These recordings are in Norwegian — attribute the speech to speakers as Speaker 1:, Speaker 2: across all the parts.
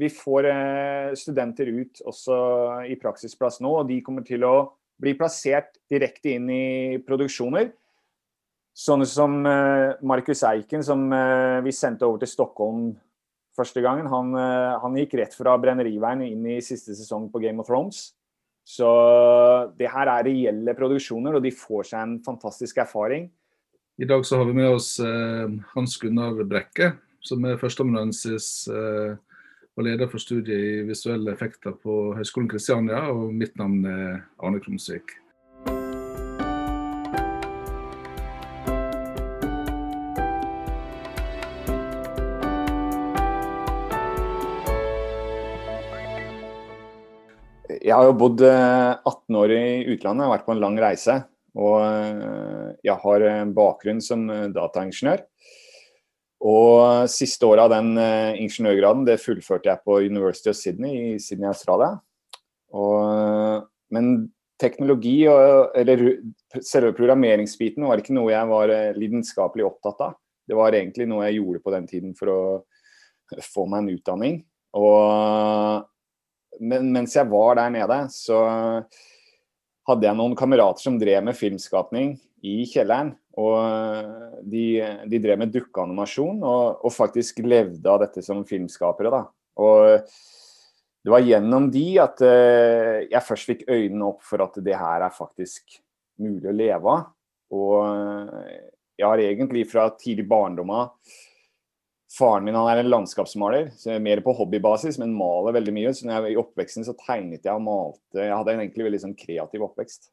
Speaker 1: vi får eh, studenter ut også i praksisplass nå, og de kommer til å bli plassert direkte inn i produksjoner. Sånne som eh, Markus Eiken, som eh, vi sendte over til Stockholm første gangen. Han, han gikk rett fra Brenneriveien inn i siste sesong på Game of Thrones. Så det her er reelle produksjoner, og de får seg en fantastisk erfaring.
Speaker 2: I dag så har vi med oss Hans Gunnar Brekke, som er førsteamanuensis eh, og leder for studiet i visuelle effekter på Høgskolen Kristiania. Og mitt navn er Arne Krumsvik.
Speaker 1: Jeg har jo bodd 18 eh, år i utlandet, har vært på en lang reise. Og eh, jeg har en bakgrunn som eh, dataingeniør. Og siste året av den ingeniørgraden det fullførte jeg på University of Sydney i Sydney, Australia. Og, men teknologi og eller selve programmeringsbiten var ikke noe jeg var lidenskapelig opptatt av. Det var egentlig noe jeg gjorde på den tiden for å få meg en utdanning. Og men mens jeg var der nede, så hadde jeg noen kamerater som drev med filmskapning i kjelleren. Og de, de drev med dukkeanimasjon og, og, faktisk levde av dette som filmskapere. da. Og det var gjennom de at uh, jeg først fikk øynene opp for at det her er faktisk mulig å leve av. Og jeg har egentlig fra tidlig barndom av Faren min er en landskapsmaler, så jeg er mer på hobbybasis, men maler veldig mye. Så jeg, I oppveksten så tegnet jeg og malte. Jeg hadde en egentlig veldig sånn kreativ oppvekst.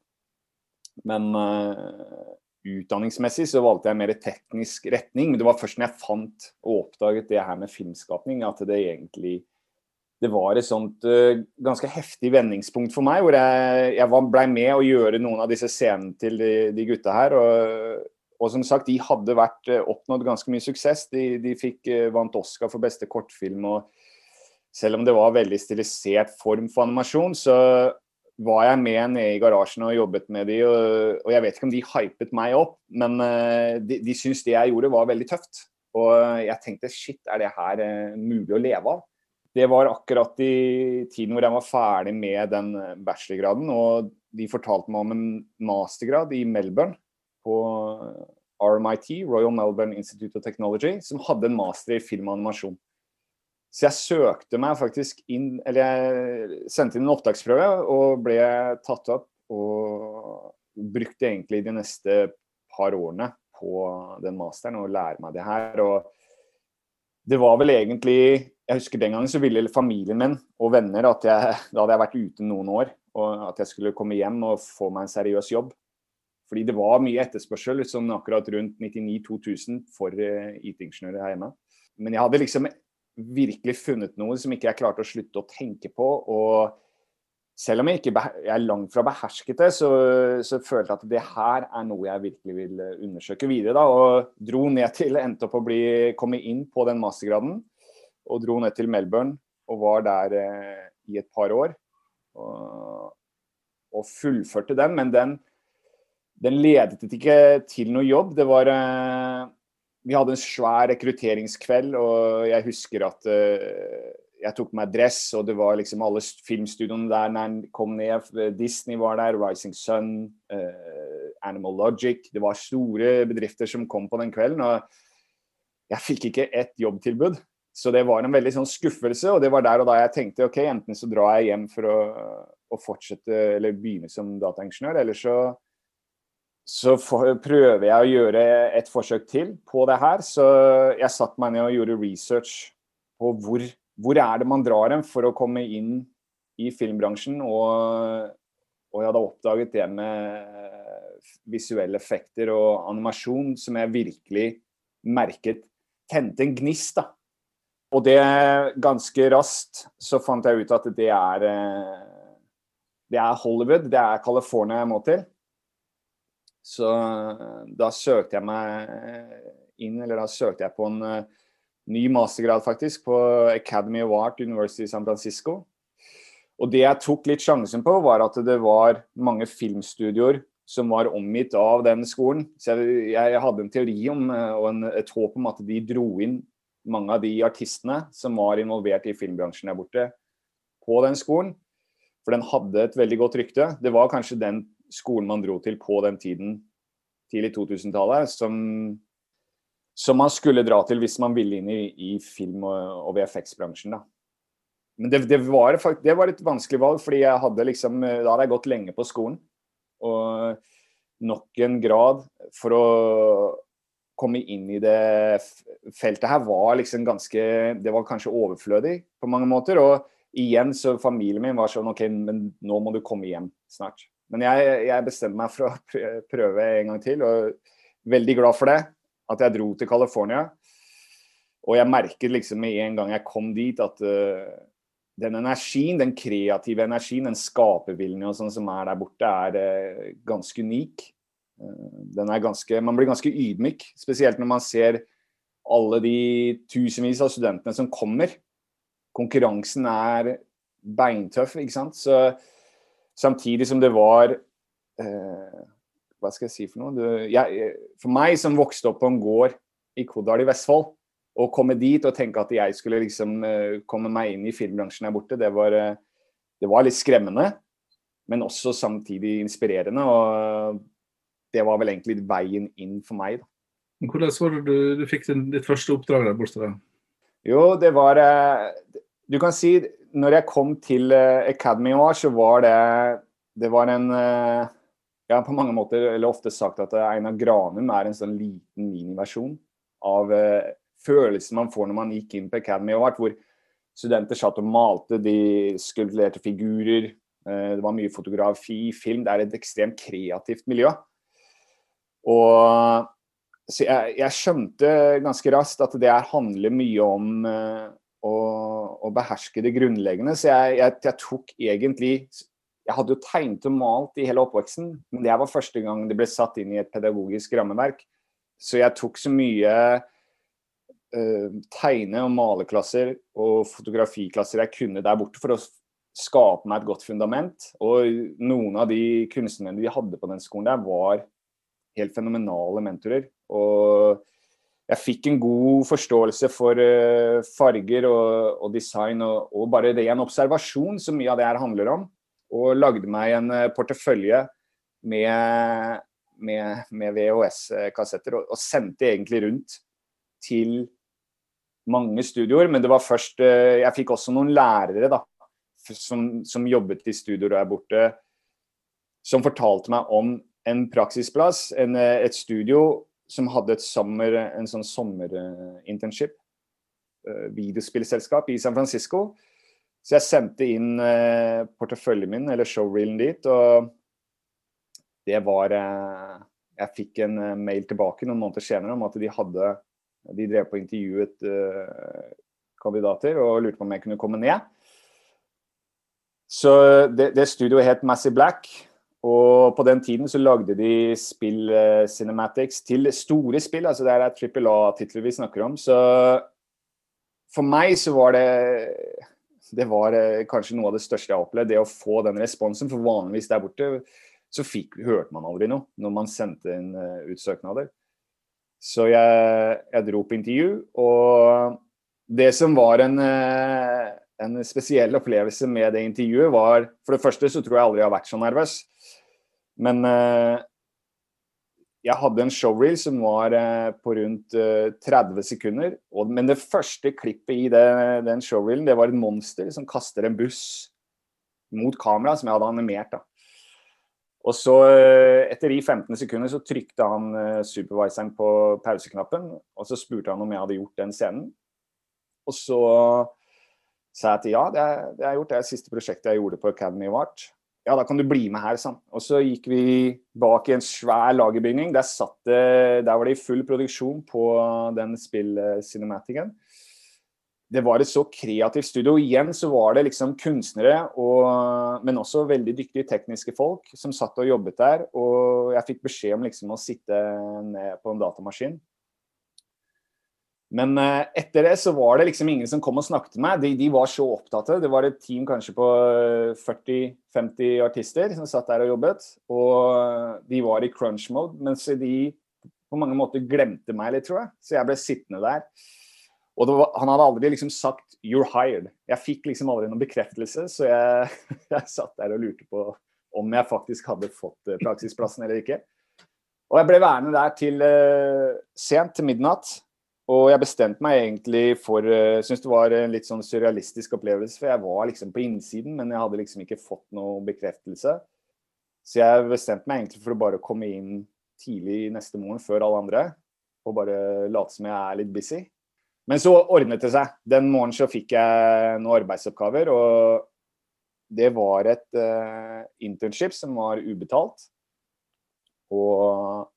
Speaker 1: Men uh, utdanningsmessig så valgte jeg mer teknisk retning. Men det var først når jeg fant og oppdaget det her med filmskapning, at det egentlig det var et sånt uh, ganske heftig vendingspunkt for meg, hvor jeg, jeg blei med å gjøre noen av disse scenene til de, de gutta her. og og som sagt, de hadde vært, eh, oppnådd ganske mye suksess. De, de fikk uh, vant Oscar for beste kortfilm. og Selv om det var veldig stilisert form for animasjon, så var jeg med nede i garasjen og jobbet med de, og, og jeg vet ikke om de hypet meg opp, men uh, de, de syntes det jeg gjorde var veldig tøft. Og jeg tenkte shit, er det her uh, mulig å leve av? Det var akkurat i tiden hvor jeg var ferdig med den bachelorgraden, og de fortalte meg om en mastergrad i Melbourne på RMIT, Royal Melbourne Institute of Technology, som hadde en master i film og animasjon. Så jeg søkte meg faktisk inn Eller jeg sendte inn en opptaksprøve og ble tatt opp. Og brukte egentlig de neste par årene på den masteren og lære meg det her. Og det var vel egentlig Jeg husker den gangen så ville familien min og venner at jeg Da hadde jeg vært ute noen år, og at jeg skulle komme hjem og få meg en seriøs jobb. Fordi det var mye etterspørsel sånn akkurat rundt 99-2000 for uh, IT-ingeniører her hjemme. Men jeg hadde liksom virkelig funnet noe som ikke jeg klarte å slutte å tenke på. og selv om jeg ikke jeg langt fra behersket det, så, så, følte jeg at det her er noe jeg virkelig vil eh, undersøke videre. Da, og dro ned til, endte opp å bli, komme inn på den mastergraden. Og dro ned til Melbourne og var der eh, i et par år. Og, og fullførte den, men den den ledet ikke til noe jobb. Det var eh, Vi hadde en svær rekrutteringskveld, og jeg husker at uh, jeg tok meg dress, og det var liksom alle filmstudioene der når kom ned. Disney var der, Rising Sun, uh, Animal Logic. Det var store bedrifter som kom på den kvelden. og jeg fikk ikke ett jobbtilbud. Så det var en veldig sånn skuffelse, og det var der og da jeg tenkte ok, enten så drar jeg hjem for å, å fortsette eller begynne som dataingeniør, eller så så prøver jeg å gjøre et forsøk til på det her. Så jeg satte meg ned og gjorde research på hvor, hvor er det man drar dem for å komme inn i filmbransjen. Og, og jeg hadde oppdaget det med visuelle effekter og animasjon som jeg virkelig merket tente en gnist. da. Og det ganske raskt så fant jeg ut at det er, eh, det er Hollywood, det er California jeg må til. Så eh, da søkte jeg meg inn, eller da søkte jeg på en uh, ny mastergrad faktisk, på Academy of Art University i San Francisco. Og det jeg tok litt sjansen på, var at det var mange filmstudioer som var omgitt av den skolen. Så jeg, jeg hadde en teori om, eh, og en, et håp om at de dro inn mange av de artistene som var involvert i filmbransjen der borte, på den skolen. For den hadde et veldig godt rykte. Det var kanskje den skolen man dro til på den tiden, tidlig 2000-tallet, som, som, man skulle dra til hvis man ville inn i, i film- og, og VFX-bransjen. Men det, det, var, det, var, et vanskelig valg, fordi jeg hadde liksom, da hadde jeg gått lenge på skolen. Og nok en grad for å komme inn i det feltet her var liksom ganske Det var kanskje overflødig på mange måter. Og igjen så familien min var sånn OK, men nå må du komme hjem snart. Men jeg, jeg bestemte meg for å prøve en gang til, og veldig glad for det. At jeg dro til California. Og jeg merket liksom med en gang jeg kom dit, at uh, den energien, den kreative energien, den skaperviljen sånn som er der borte, er uh, ganske unik. Uh, ganske, man blir ganske ydmyk, spesielt når man ser alle de tusenvis av studentene som kommer. Konkurransen er beintøff, ikke sant. Så samtidig som det var eh, Hva skal jeg si for noe? Det, jeg, for meg som vokste opp på en gård i Kodal i Vestfold, å komme dit og tenke at jeg skulle liksom eh, komme meg inn i filmbransjen her borte, det var, uh, det var litt skremmende. Men også samtidig inspirerende. Og det var vel egentlig veien inn for meg. Da.
Speaker 2: Hvordan var det du, du fikk din, ditt første oppdrag der borte?
Speaker 1: Jo, det var uh, Du kan si når jeg kom til Academy i år, så var det Det var en ja, på mange måter, eller ofte sagt at Einar Granum er en sånn liten miniversjon av følelsen man får når man gikk inn på Academy Art, hvor studenter satt og malte, de skulpterte figurer. Eh, det var mye fotografi, film. Det er et ekstremt kreativt miljø. Og så jeg, jeg skjønte ganske raskt at det her handler mye om å, å, beherske det grunnleggende. Så jeg, jeg, jeg, tok egentlig Jeg hadde jo tegnet og malt i hele oppveksten, men det var første gang det ble satt inn i et pedagogisk rammeverk. Så jeg tok så mye uh, tegne- og maleklasser og fotografiklasser jeg kunne der borte for å skape meg et godt fundament. Og noen av de kunstnerne de hadde på den skolen der, var helt fenomenale mentorer. Og jeg fikk en god forståelse for uh, farger og, og design, og, og, bare det en observasjon, som mye av det her handler om. Og lagde meg en uh, portefølje med, med, med VHS-kassetter, og, og, sendte egentlig rundt til mange studioer, men det var først eh, Jeg fikk også noen lærere da, som, som jobbet i studioer der borte, som fortalte meg om en praksisplass, en, eh, et studio som hadde et sommer, en sånn sommerinternship. Uh, videospillselskap i San Francisco. Så jeg sendte inn porteføljen min, eller showreelen dit, og det var Jeg fikk en mail tilbake noen måneder senere om at de hadde de drev på og intervjuet uh, kandidater og lurte på om jeg kunne komme ned. Så det, det studioet het Massive Black. Og på den tiden så lagde de spill uh, cinematics til store spill. altså Det er trippel A-titler vi snakker om. Så for meg så var det det var uh, kanskje noe av det største jeg har opplevd. Det å få den responsen. For vanligvis der borte så fikk, hørte man aldri noe når man sendte inn uh, utsøknader. Så jeg, jeg, dro på intervju, og det som var en, eh, en, spesiell opplevelse med det intervjuet, var For det første så tror jeg aldri jeg har vært så nervøs. Men eh, jeg hadde en showreel som var eh, på rundt 30 sekunder. Og, men det første klippet i det, den showreelen, det var et monster som kaster en buss mot kamera, som jeg hadde animert. da. Og så, eh, etter de 15 sekunder, så trykte han uh, supervisoren på pauseknappen. Og så spurte han om jeg hadde gjort den scenen. Og så sa jeg at ja, det, har jeg gjort. Det er det siste prosjektet jeg gjorde på Academy of Art. Ja, da kan du bli med her, sånn. Og så gikk vi bak i en svær lagerbygning. Der, det, der var det i full produksjon på den spill-cinematicen det var et så kreativt studio. Igjen så var det liksom kunstnere, og, men også veldig dyktige tekniske folk som satt og jobbet der. Og jeg fikk beskjed om liksom å sitte ned på en datamaskin. Men eh, etter det så var det liksom ingen som kom og snakket med meg. De, de var så opptatt. Det var et team kanskje på 40-50 artister som satt der og jobbet. Og de var i crunch mode, mens de på mange måter glemte meg litt, tror jeg. Så jeg ble sittende der. Og var, han hadde aldri liksom sagt 'you're hired'. Jeg fikk liksom aldri noen bekreftelse, så jeg, jeg satt der og lurte på om jeg faktisk hadde fått eh, praksisplassen eller ikke. Og jeg ble værende der til uh, sent, til midnatt. Og jeg bestemte meg egentlig for Jeg Syns det var en litt sånn surrealistisk opplevelse, for jeg var liksom på innsiden, men jeg hadde liksom ikke fått noe bekreftelse. Så jeg bestemte meg egentlig for å bare komme inn tidlig neste morgen før alle andre. Og bare late som jeg er litt busy. Men så ordnet det seg. Den morgenen så fikk jeg noen arbeidsoppgaver. Og det var et uh, internship som var ubetalt. Og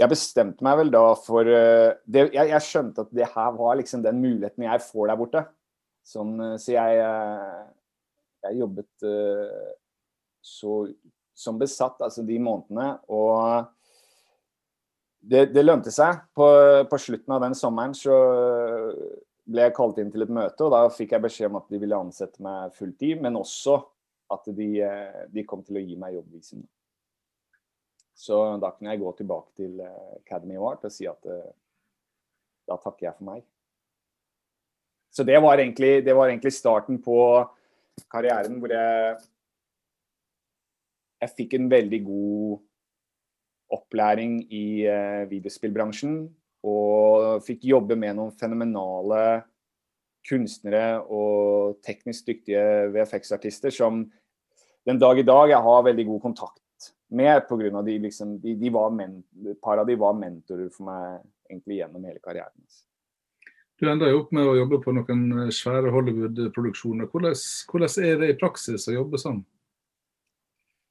Speaker 1: jeg bestemte meg vel da for uh, det, jeg, jeg, skjønte at det her var liksom den muligheten jeg får der borte. Sånn, uh, så jeg, jeg jobbet så som besatt altså de månedene. Og det, det lønte seg. På, på, slutten av den sommeren så ble jeg kalt inn til et møte, og da fikk jeg beskjed om at de ville ansette meg fulltid, men også at de, de kom til å gi meg jobbvisum. Så da kunne jeg gå tilbake til Academy Award og si at da takker jeg for meg. Så det var egentlig, det var egentlig starten på karrieren hvor jeg jeg fikk en veldig god opplæring i uh, videospillbransjen. Og fikk jobbe med noen fenomenale kunstnere og teknisk dyktige VFX-artister som den dag i dag jeg har veldig god kontakt med. Av de, liksom, de, de var men, et par av de var mentorer for meg egentlig gjennom hele karrieren.
Speaker 2: Du enda jo opp med å jobbe på noen svære Hollywood-produksjoner. Hvordan, hvordan, er det i praksis å jobbe sånn?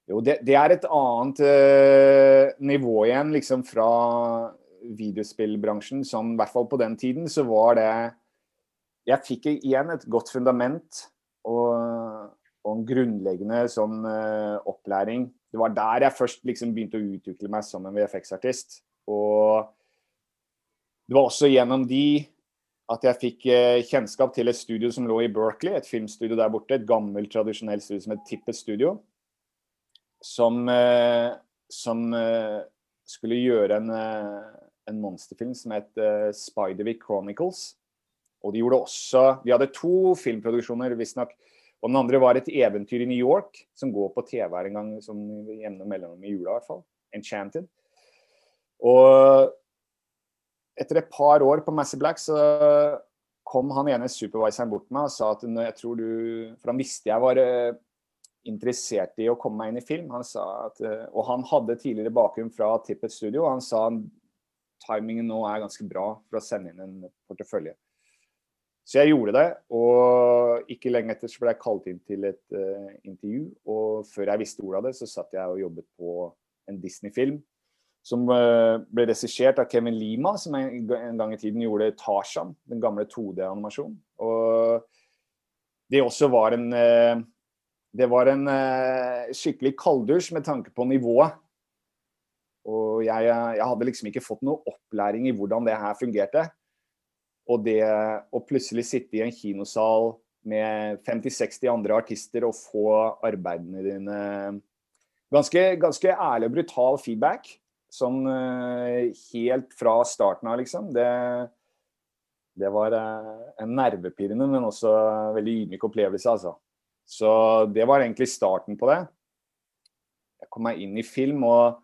Speaker 1: Jo, det, det er et annet uh, nivå igjen, liksom fra videospillbransjen. Som i hvert fall på den tiden så var det Jeg fikk igjen et godt fundament og, og en grunnleggende sånn uh, opplæring. Det var der jeg først liksom begynte å utvikle meg som en VFX-artist. Og det var også gjennom de at jeg fikk uh, kjennskap til et studio som lå i Berkeley, et filmstudio der borte. Et gammelt, tradisjonelt studio som het Tippet Studio som, uh, som skulle gjøre en, en monsterfilm som het Spiderwick Chronicles. Og de gjorde også De hadde to filmproduksjoner, visstnok. Og den andre var et eventyr i New York, som går på TV her en gang som jevne mellomrom i jula, i hvert fall. Enchanted. Og etter et par år på Massey Black så kom han ene supervisoren bort til meg og sa at jeg tror du For han visste jeg var interessert i å komme meg inn i film. Han sa at, eh, og han hadde tidligere bakgrunn fra Tippet Studio. og Han sa timingen nå er ganske bra for å sende inn en portefølje. Så jeg gjorde det, og ikke lenge etter så ble jeg kalt inn til et uh, intervju. Og før jeg visste ordet av det, så satt jeg og jobbet på en Disney-film som uh, ble regissert av Kevin Lima, som en, en gang i tiden gjorde Tarzan, den gamle 2D-animasjonen. Og det også var en uh, det var en skikkelig kalddusj med tanke på nivået. Og jeg, jeg, hadde liksom ikke fått noe opplæring i hvordan det her fungerte. Og det å plutselig sitte i en kinosal med 50-60 andre artister og få arbeidene dine Ganske, ganske ærlig og brutal feedback. Sånn uh, helt fra starten av, liksom. Det, det var uh, en nervepirrende, men også veldig ydmyk opplevelse, altså. Så det var egentlig starten på det. Jeg kom meg inn i film, og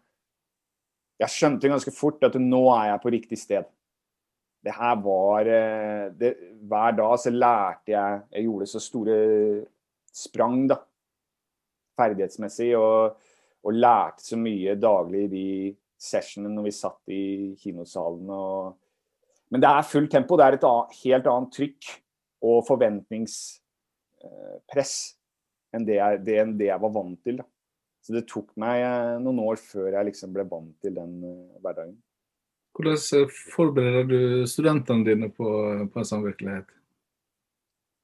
Speaker 1: jeg skjønte ganske fort at nå er jeg på riktig sted. Det her var eh, det, Hver dag så lærte jeg Jeg gjorde så store sprang, da. Ferdighetsmessig. Og, og lærte så mye daglig i de sessionene når vi satt i kinosalen. Og, men det er fullt tempo. Det er et helt annet trykk og forventnings Eh, enn det jeg, det, det jeg var vant til. Da. Så det tok meg eh, noen år før jeg liksom ble vant til den hverdagen.
Speaker 2: Hvordan forbereder du studentene dine på, på en sånn virkelighet?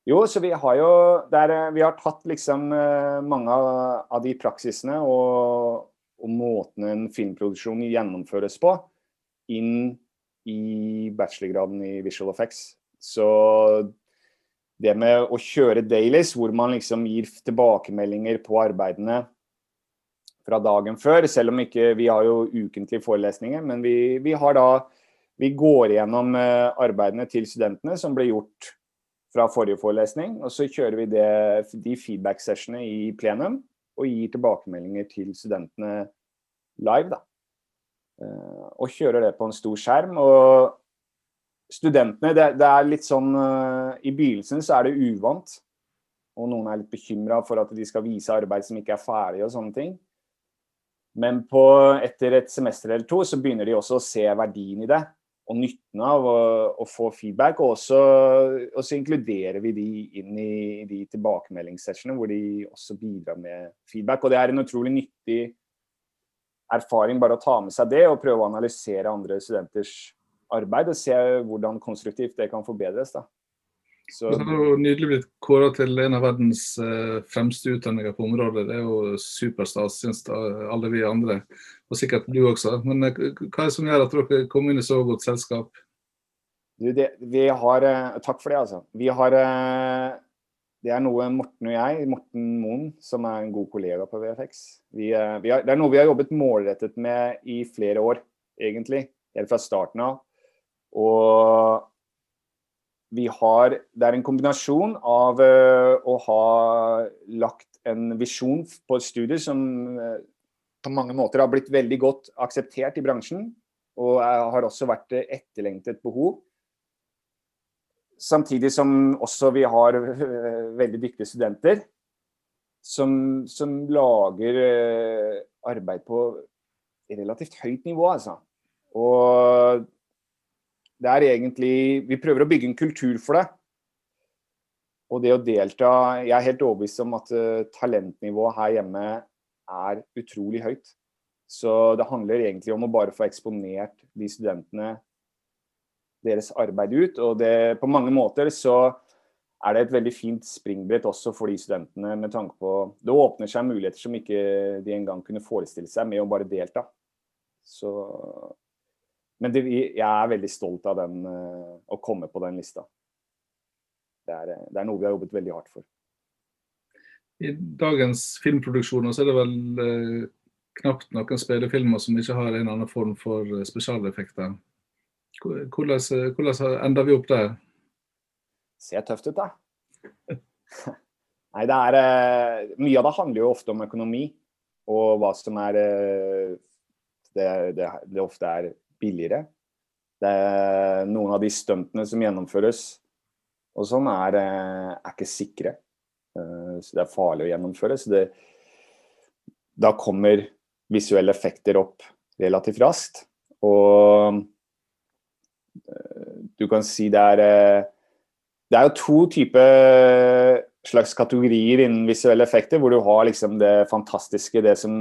Speaker 1: Jo, så vi har jo der, Vi har tatt liksom mange av de praksisene og, og måten en filmproduksjon gjennomføres på, inn i bachelorgraden i visual effects. Så det med å kjøre dailies, hvor man liksom gir tilbakemeldinger på arbeidene fra dagen før, selv om ikke vi har jo ukentlige forelesninger. Men vi, vi har da Vi går gjennom arbeidene til studentene som ble gjort fra forrige forelesning. Og så kjører vi det, de feedback-sessionene i plenum og gir tilbakemeldinger til studentene live. da. Eh, og kjører det på en stor skjerm. Og studentene, det, det er litt sånn eh, I begynnelsen så er det uvant. Og noen er litt bekymra for at de skal vise arbeid som ikke er ferdig og sånne ting. Men på, etter et semester eller to så begynner de også å se verdien i det og nytten av å, å få feedback. Og også, inkluderer vi de inn i de tilbakemeldingssessionene hvor de også bidrar med feedback. Og det er en utrolig nyttig erfaring bare å ta med seg det og prøve å analysere andre studenters arbeid og se hvordan konstruktivt det kan forbedres. da.
Speaker 2: Så... Det har jo nydelig blitt kåra til en av verdens uh, fremste utdanninger på området. Det er jo superstas, syns alle vi andre, og sikkert du også. Men uh, hva er det som gjør at dere kom inn i så godt selskap?
Speaker 1: Du, det, vi har, uh, takk for det, altså. Vi har Det er noe Morten og jeg, Morten Moen, som er en god kollega på VFX. Vi, vi har, det er noe vi har jobbet målrettet med i flere år, egentlig. Helt fra starten av. Og vi har Det er en kombinasjon av uh, å ha lagt en visjon på et studie som uh, på mange måter har blitt veldig godt akseptert i bransjen, og har også vært etterlengtet behov. Samtidig som også vi har veldig dyktige studenter som, som lager arbeid på relativt høyt nivå, altså. Og det er egentlig Vi prøver å bygge en kultur for det. Og det å delta Jeg er helt overbevist om at uh, talentnivået her hjemme er utrolig høyt. Så det handler egentlig om å bare få eksponert de studentene deres arbeid ut. Og det, på mange måter så er det et veldig fint springbrett også for de studentene med tanke på Det åpner seg muligheter som ikke de engang kunne forestille seg med å bare delta. Så men det, jeg er veldig stolt av den, uh, å komme på den lista. Det er, det er, noe vi har jobbet veldig hardt for.
Speaker 2: I dagens filmproduksjoner så er det vel eh, knapt noen spillefilmer som ikke har en eller annen form for uh, spesialeffekter. Hvordan, hvordan ender vi opp der?
Speaker 1: Ser tøft ut, da. Nei, det er Mye av det handler jo ofte om økonomi, og hva som er det, det, det ofte er billigere. Det er noen av de stuntene som gjennomføres og sånn, er, eh, er, ikke sikre. Eh, så det er farlig å gjennomføre. Så det, da kommer visuelle effekter opp relativt raskt. Og eh, du kan si det er Det er jo to typer slags kategorier innen visuelle effekter, hvor du har liksom det fantastiske, det som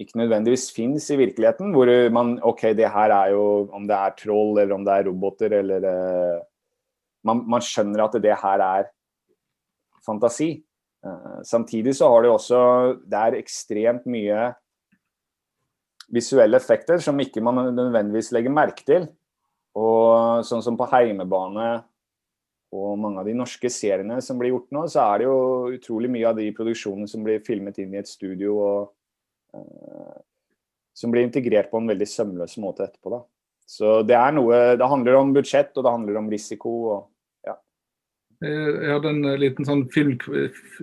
Speaker 1: ikke nødvendigvis fins i virkeligheten. Hvor man OK, det her er jo Om det er troll, eller om det er roboter, eller uh, man, man, skjønner at det her er fantasi. Uh, samtidig så har det også Det er ekstremt mye visuelle effekter som ikke man nødvendigvis legger merke til. Og sånn som på heimebane og mange av de norske seriene som blir gjort nå, så er det jo utrolig mye av de produksjonene som blir filmet inn i et studio og som blir integrert på en veldig sømløs måte etterpå. Da. Så det er noe Det handler om budsjett, og det handler om risiko. og ja.
Speaker 2: Jeg hadde en liten sånn film,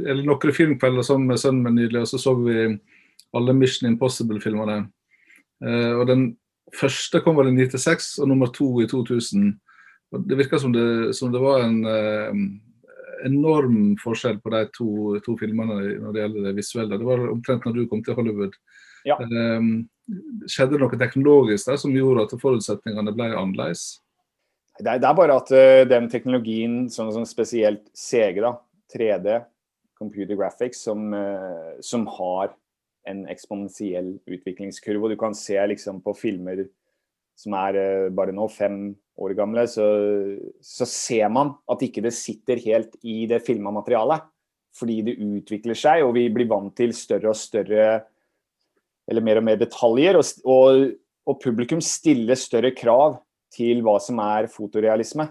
Speaker 2: eller noen filmkvelder sammen med sønnen min nylig, og så så vi alle Mission Impossible-filmene. Eh, og Den første kom vel i 96, og nummer to i 2000. Og Det virka som, som, det var en eh, enorm forskjell på de to, to, filmene når det gjelder det visuelle. Det var omtrent når du kom til Hollywood. Ja. Um, skjedde det noe teknologisk der som gjorde at forutsetningene ble annerledes?
Speaker 1: Det er, det er bare at uh, den teknologien, sånn sånn spesielt CG, da, 3D, computer graphics, som, uh, som har en eksponentiell utviklingskurve. og Du kan se liksom på filmer som er uh, bare nå fem år gamle, så, så, ser man at ikke det sitter helt i det filma materialet. Fordi det utvikler seg, og vi blir vant til større og større Eller mer og mer detaljer. Og, og, og publikum stiller større krav til hva som er fotorealisme.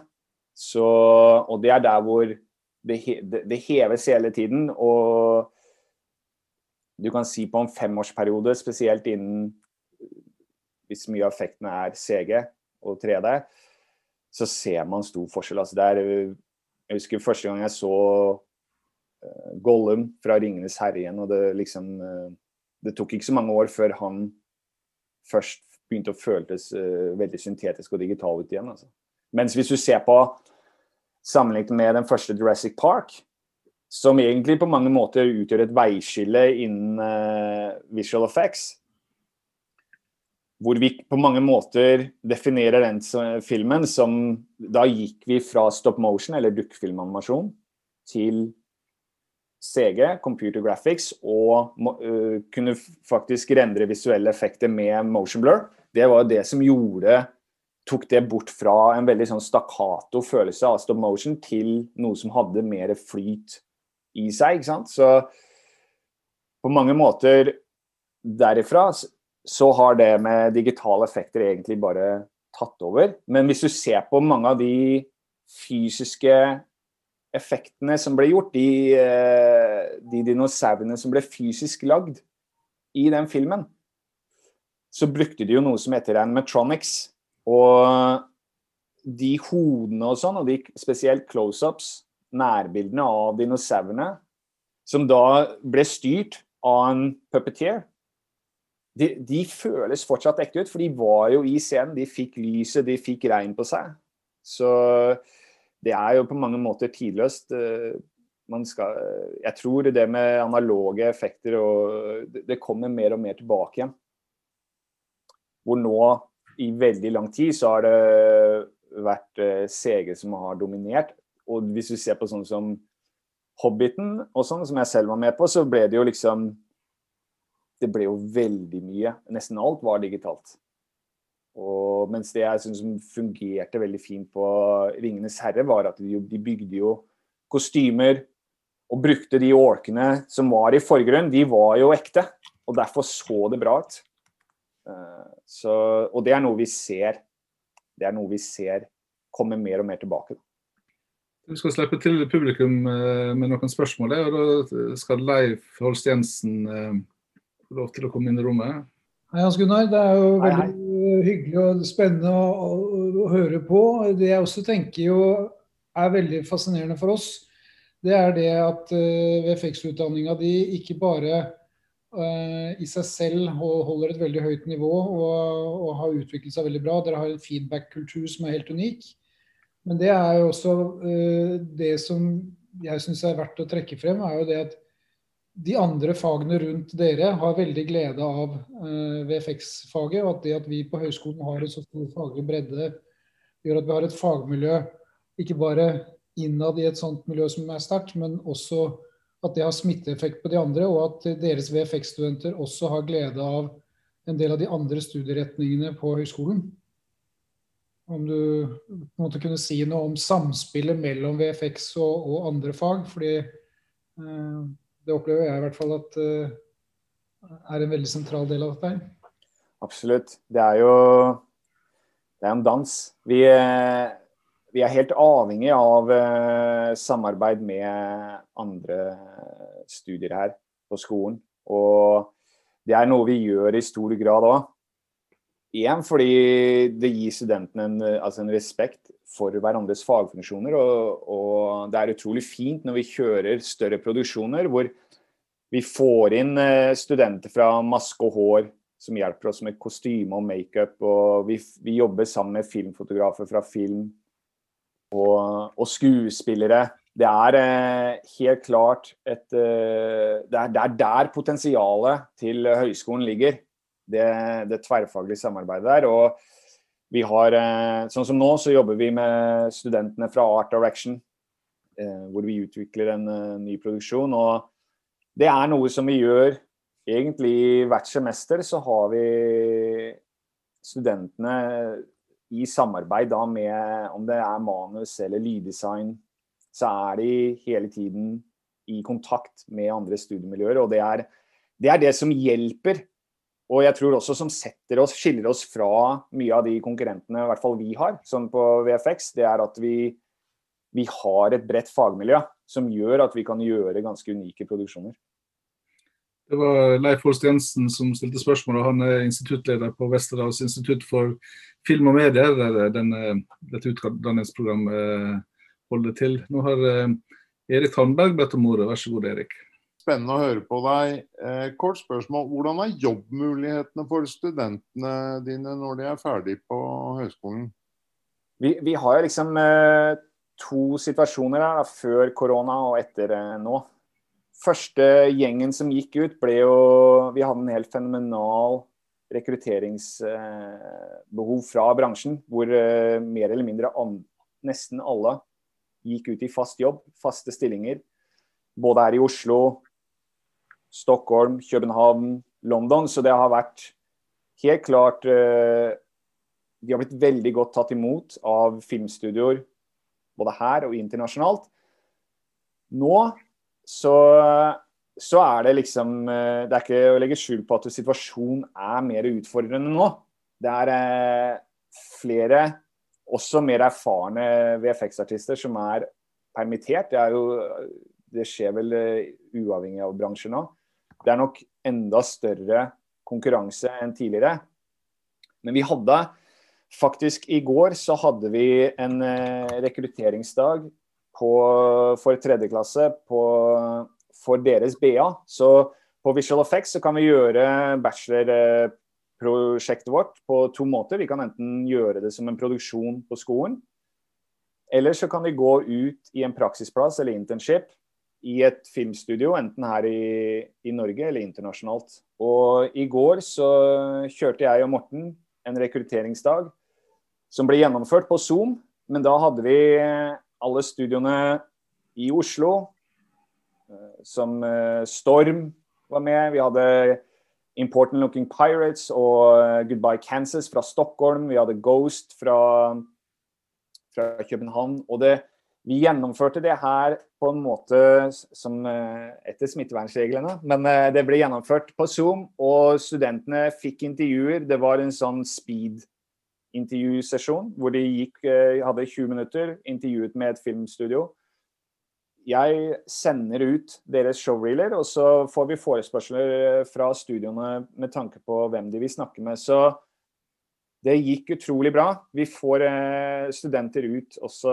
Speaker 1: Så, og det er der hvor det, det, det heves hele tiden. Og du kan si på en femårsperiode, spesielt innen hvis mye av effektene er CG, og 3D, så ser man stor forskjell. Altså, er, jeg husker første gang jeg så uh, Gollum fra 'Ringenes herre' igjen, og det liksom uh, Det tok ikke så mange år før han først begynte å føles uh, veldig syntetisk og digital ut igjen. Altså. Mens hvis du ser på sammenlignet med den første Jurassic Park, som egentlig på mange måter utgjør et veiskille innen visual effects, hvor vi på mange måter definerer den filmen som Da gikk vi fra stop motion, eller dukkefilmanimasjon, til CG, computer graphics, og uh, kunne faktisk rendre visuelle effekter med motion blur. Det var det som gjorde tok det bort fra en veldig sånn stakkato følelse av stop motion til noe som hadde mer flyt i seg. ikke sant? Så på mange måter derifra så har det med digitale effekter egentlig bare tatt over. Men hvis du ser på mange av de fysiske effektene som ble gjort, de, eh, de dinosaurene som ble fysisk lagd i den filmen, så brukte de jo noe som heter animatronics. Og de hodene og sånn, og de spesielt close-ups, nærbildene av dinosaurene, som da ble styrt av en puppeteer, de, de, føles fortsatt ekte ut, for de var jo i scenen. De fikk lyset, de fikk regn på seg. Så det er jo på mange måter tidløst. Eh, skal, jeg tror det med analoge effekter og Det kommer mer og mer tilbake igjen. Hvor nå, i veldig lang tid, så har det vært eh, CG som har dominert. Og hvis du ser på sånn som Hobbiten og sånn, som jeg selv var med på, så ble det jo liksom det ble jo veldig mye. Nesten alt var digitalt. Og mens det jeg syns fungerte veldig fint på 'Ringenes herre', var at de, de, bygde jo kostymer og brukte de orkene som var i forgrunnen. De var jo ekte, og derfor så det bra ut. Uh, så, og det er noe vi ser. Det er noe vi ser komme mer og mer tilbake.
Speaker 2: Vi skal slippe til publikum eh, med noen spørsmål. og Da skal Leif Holst Jensen eh, lov til å komme inn i rommet.
Speaker 3: Hei, Hans Gunnar. Det er jo veldig hei, hei. hyggelig og spennende å, å, å, høre på. Det jeg også tenker jo er veldig fascinerende for oss, det er det at uh, eh, VFX-utdanninga di ikke bare uh, i seg selv holder et veldig høyt nivå og, og har utviklet seg veldig bra. Dere har en feedback-kultur som er helt unik. Men det er jo også uh, det som jeg syns er verdt å trekke frem, er jo det at de andre fagene rundt dere har veldig glede av eh, VFX-faget. Og at det at vi på høyskolen har en så stor faglig bredde, gjør at vi har et fagmiljø ikke bare innad i et sånt miljø som er sterkt, men også at det har smitteeffekt på de andre, og at deres VFX-studenter også har glede av en del av de andre studieretningene på høyskolen. Om du måte kunne si noe om samspillet mellom VFX og, og andre fag. fordi uh, det opplever jeg i hvert fall at uh, er en veldig sentral del av dette.
Speaker 1: Absolutt. Det er jo det er en dans. Vi, eh, vi er helt avhengig av uh, samarbeid med andre studier her på skolen. Og det er noe vi gjør i stor grad òg. Igjen fordi det gir studentene en, altså en respekt for hverandres fagfunksjoner. Og, og, det er utrolig fint når vi kjører større produksjoner hvor vi får inn eh, studenter fra maske og hår som hjelper oss med kostyme og makeup. Og vi, vi, jobber sammen med filmfotografer fra film og, og skuespillere. Det er eh, helt klart et eh, det, er, det, er, der potensialet til høyskolen ligger. Det, det tverrfaglige samarbeidet der. og vi har, eh, sånn som nå, så jobber vi med studentene fra Art Direction, eh, hvor vi utvikler en eh, ny produksjon. og Det er noe som vi gjør egentlig hvert semester. Så har vi studentene i samarbeid da med om det er manus eller lyddesign, så er de hele tiden i kontakt med andre studiemiljøer. Og det er det, er det som hjelper og jeg tror også som setter oss, skiller oss fra mye av de konkurrentene i hvert fall vi har, sånn på VFX, det er at vi, vi har et bredt fagmiljø som gjør at vi kan gjøre ganske unike produksjoner.
Speaker 2: Det var Leif Holst Jensen som stilte spørsmål. og Han er instituttleder på Westerdals institutt for film og medier, der denne, dette utdanningsprogrammet holder til. Nå har Erik Tandberg bedt om ordet. Vær så god, Erik.
Speaker 4: Spennende å høre på deg. Eh, kort spørsmål. Hvordan er jobbmulighetene for studentene dine når de er ferdig på høyskolen?
Speaker 1: Vi, vi har liksom eh, to situasjoner her, da, før korona og etter eh, nå. Første gjengen som gikk ut, ble jo Vi hadde en helt fenomenal rekrutteringsbehov fra bransjen, hvor eh, mer eller mindre an, nesten alle gikk ut i fast jobb, faste stillinger. Både her i Oslo, Stockholm, København, London. Så det har vært helt klart uh, De har blitt veldig godt tatt imot av filmstudioer både her og internasjonalt. Nå så, så er det liksom uh, Det er ikke å legge skjul på at situasjonen er mer utfordrende nå. Det er uh, flere, også mer erfarne VFX-artister, som er permittert. Det, jo, det skjer vel uavhengig av bransjen nå det er nok enda større konkurranse enn tidligere. Men vi hadde faktisk i går så hadde vi en eh, rekrutteringsdag på, for tredje klasse på, for deres BA. Så på Visual Effects så kan vi gjøre bachelorprosjektet vårt på to måter. Vi kan enten gjøre det som en produksjon på skolen, eller så kan vi gå ut i en praksisplass eller internship i et filmstudio, enten her i, i, Norge eller internasjonalt. Og i går så kjørte jeg og Morten en rekrutteringsdag som ble gjennomført på Zoom. Men da hadde vi alle studioene i Oslo, eh, som eh, Storm var med. Vi hadde Important Looking Pirates og eh, Goodbye Kansas fra Stockholm. Vi hadde Ghost fra, fra København. Og det, vi gjennomførte det her på en måte som eh, etter smittevernreglene, men eh, det ble gjennomført på Zoom, og studentene fikk intervjuer. Det var en sånn speed-intervjusesjon hvor de gikk, eh, hadde 20 minutter, intervjuet med et filmstudio. Jeg sender ut deres showreeler, og så får vi forespørsler fra studioene med tanke på hvem de vil snakke med. Så det gikk utrolig bra. Vi får eh, studenter ut også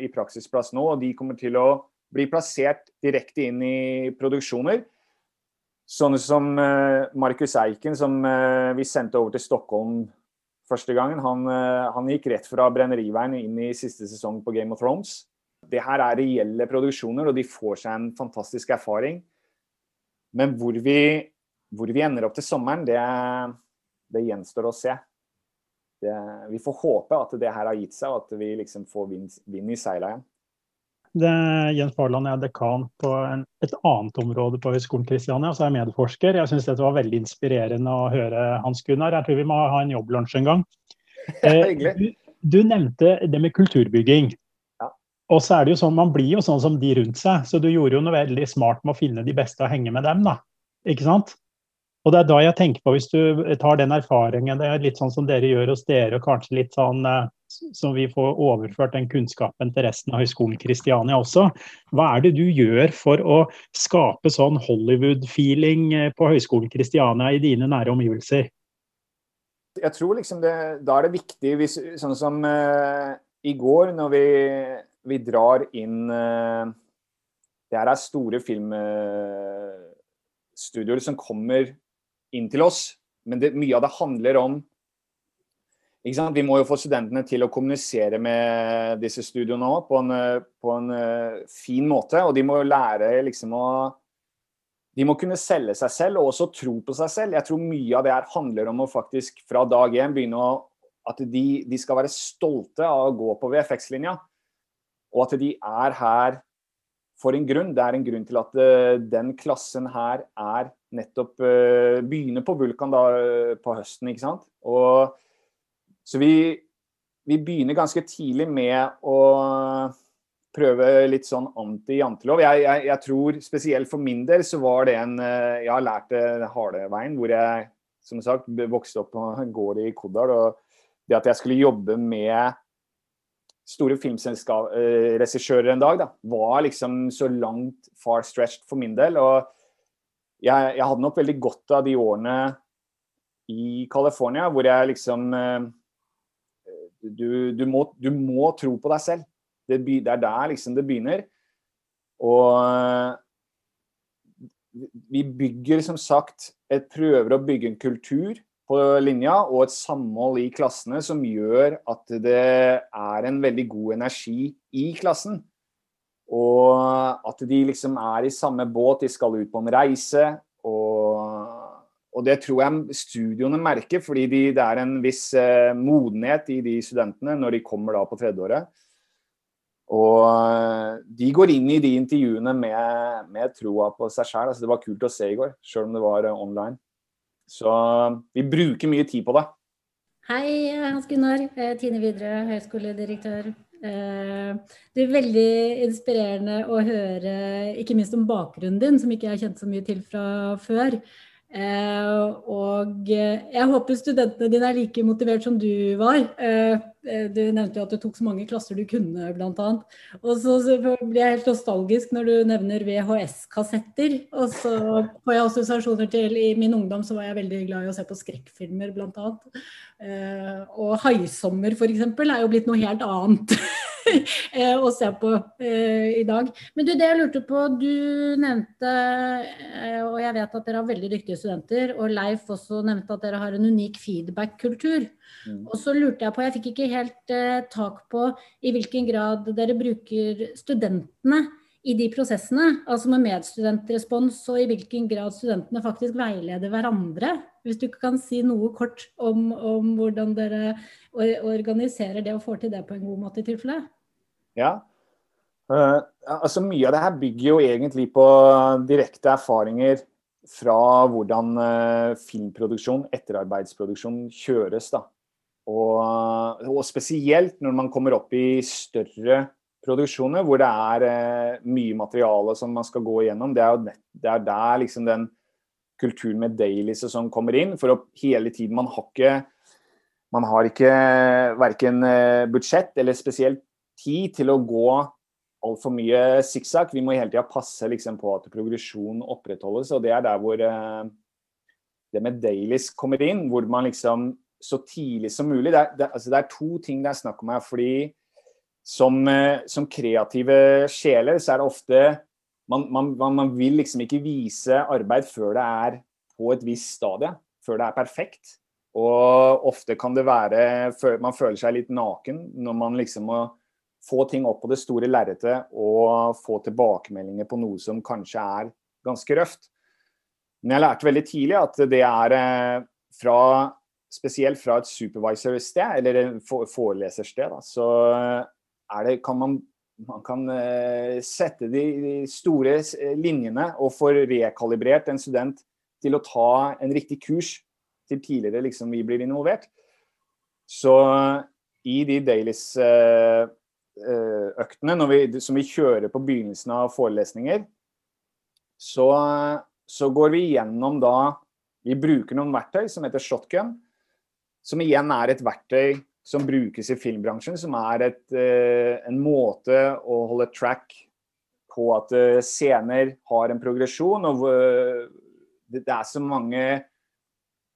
Speaker 1: i praksisplass nå, og de kommer til å bli plassert direkte inn i produksjoner. Sånne som eh, Markus Eiken, som eh, vi sendte over til Stockholm første gangen. Han, han gikk rett fra Brenneriveien inn i siste sesong på Game of Thrones. Det her er reelle produksjoner, og de får seg en fantastisk erfaring. Men hvor vi, hvor vi ender opp til sommeren, det, det gjenstår å se det, vi får håpe at det her har gitt seg, og at vi liksom får vind, vind i seila igjen.
Speaker 5: Det, Jens Barland er dekan på en, et annet område på Høgskolen Kristiania, så er jeg medforsker. Jeg syns dette var veldig inspirerende å høre, Hans Gunnar. Jeg tror vi må ha en jobblunsj en gang.
Speaker 1: Eh,
Speaker 5: du, du, nevnte det med kulturbygging. Ja. Og så er det jo sånn, Man blir jo sånn som de rundt seg, så du gjorde jo noe veldig smart med å finne de beste og henge med dem. da. Ikke sant? Og det er da jeg tenker på, hvis du tar den erfaringen, det er litt sånn som dere gjør hos dere, og kanskje litt sånn som så vi får overført den kunnskapen til resten av Høgskolen Kristiania også. Hva er det du gjør for å skape sånn Hollywood-feeling eh, på Høgskolen Kristiania i dine nære omgivelser?
Speaker 1: Jeg tror liksom det, Da er det viktig, hvis, sånn som uh, i går, når vi, vi drar inn uh, Det her er store filmstudioer som kommer inn til oss. Men det, mye av det handler om Vi må jo få studentene til å kommunisere med disse studioene òg på, på, en uh, fin måte. Og de må lære liksom å De må kunne selge seg selv og også tro på seg selv. Jeg tror mye av det her handler om å faktisk fra dag én begynne å At de, de skal være stolte av å gå på VFX-linja. Og at de er her for en grunn. Det er en grunn til at uh, den klassen her er nettopp uh, begynner på Vulkan da, uh, på høsten. ikke sant? Og, så vi, vi, begynner ganske tidlig med å prøve litt sånn anti-jantelov. Jeg, jeg, jeg, tror spesielt for min del så var det en Jeg har lært det harde veien, hvor jeg som sagt vokste opp på en gård i Kodal. og det at jeg skulle jobbe med store filmregissører en dag, da, var liksom så langt far stretched for min del. og jeg, jeg, hadde nok veldig godt av de årene i California hvor jeg liksom eh, du, du, må, du, må, tro på deg selv. Det, det, er der liksom det begynner. Og vi bygger som sagt et prøver å bygge en kultur på linja og et samhold i klassene som gjør at det er en veldig god energi i klassen. Og at de liksom er i samme båt, de skal ut på en reise. Og, og det tror jeg studioene merker, fordi de, det er en viss eh, modenhet i de studentene når de kommer da på tredjeåret. Og eh, de går inn i de intervjuene med, med troa på seg sjøl. Altså, det var kult å se i går, sjøl om det var eh, online. Så vi bruker mye tid på det.
Speaker 6: Hei, Hans Gunnar. Tine Widerøe, høyskoledirektør. Eh, det er veldig inspirerende å høre, ikke minst om bakgrunnen din, som ikke jeg har kjent så mye til fra før. Eh, og jeg håper studentene dine er like motivert som du var. Eh, eh, du nevnte jo at du tok så mange klasser du kunne, bl.a. Og så blir jeg helt nostalgisk når du nevner VHS-kassetter. Og så får jeg assosiasjoner til I min ungdom så var jeg veldig glad i å se på skrekkfilmer, bl.a. Og 'Haisommer' f.eks. er jo blitt noe helt annet. Eh, å se på eh, i dag. Men du, det jeg lurte på, du nevnte, eh, og jeg vet at dere har veldig dyktige studenter, og Leif også nevnte at dere har en unik feedback-kultur. Mm. Og så lurte jeg på, jeg fikk ikke helt tak på i hvilken grad dere bruker studentene i de prosessene, altså med medstudentrespons, og i hvilken grad studentene faktisk veileder hverandre. Hvis du kan si noe kort om, om hvordan dere organiserer det og får til det på en god måte i tilfelle?
Speaker 1: Ja. Uh, altså Mye av det her bygger jo egentlig på direkte erfaringer fra hvordan uh, filmproduksjon, etterarbeidsproduksjon, kjøres. da. Og, og, spesielt når man kommer opp i større produksjoner hvor det er uh, mye materiale som man skal gå igjennom. Det er, jo nett, det er der liksom den kulturen med dailies og sånn kommer inn. For å hele tiden Man har ikke man har ikke verken budsjett eller spesielt tid til å gå altfor mye sikksakk. Vi må hele tida passe liksom, på at progresjonen opprettholdes. og Det er der hvor eh, det med dailies kommer inn. Hvor man liksom så tidlig som mulig Det er, det, altså, det er to ting det er snakk om her. fordi som, eh, som kreative sjeler så er det ofte man, man, man, vil liksom ikke vise arbeid før det er på et visst stadie. Før det er perfekt. Og ofte kan det være Man føler seg litt naken når man liksom må få ting opp på det store lerretet og få tilbakemeldinger på noe som kanskje er ganske røft. Men jeg lærte veldig tidlig at det er eh, fra spesielt fra et supervisor-sted, eller forelesersted, så er det, kan man, man kan uh, sette de, store linjene og få rekalibrert en student til å ta en riktig kurs til tidligere liksom, vi blir involvert. Så i de dailies Eh, øktene vi, som vi kjører på begynnelsen av forelesninger, så, så, går vi gjennom da Vi bruker noen verktøy som heter shotgun, som igjen er et verktøy som brukes i filmbransjen, som er et, eh, en måte å holde track på at eh, scener har en progresjon. og Det er så mange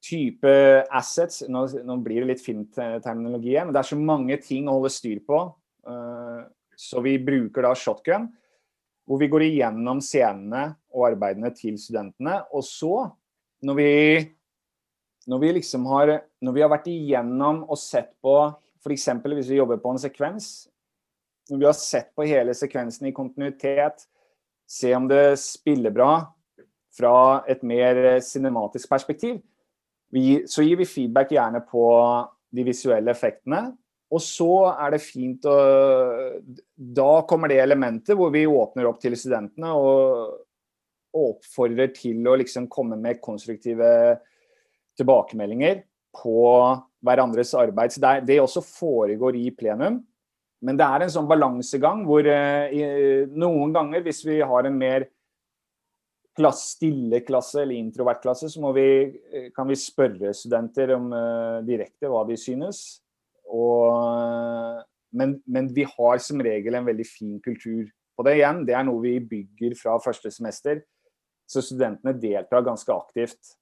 Speaker 1: type assets nå, nå blir det litt filmterminologi, men det er så mange ting å holde styr på Eh, så vi bruker da shotgun, hvor vi går igjennom scenene og arbeidene til studentene. Og så, når vi, når vi liksom har, når vi har vært igjennom og sett på F.eks. hvis vi jobber på en sekvens. Når vi har sett på hele sekvensen i kontinuitet, se om det spiller bra fra et mer cinematisk perspektiv, vi, så gir vi feedback gjerne på de visuelle effektene. Og så er det fint å Da kommer det elementet hvor vi åpner opp til studentene og, oppfordrer til å liksom komme med konstruktive tilbakemeldinger på hverandres arbeid. Så det, det også foregår i plenum. Men det er en sånn balansegang hvor eh, noen ganger, hvis vi har en mer klasse, stille klasse eller introvert klasse, så vi, eh, kan vi spørre studenter om eh, direkte hva de synes. Og, men, men, vi har som regel en veldig fin kultur på det igjen. Det er noe vi bygger fra første semester Så studentene deltar ganske aktivt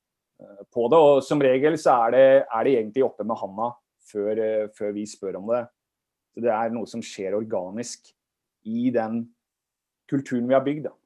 Speaker 1: eh, på det. Og som regel så er det, er det egentlig oppe med handa før, eh, før, vi spør om det. Så det er noe som skjer organisk i den kulturen vi har bygd. Da.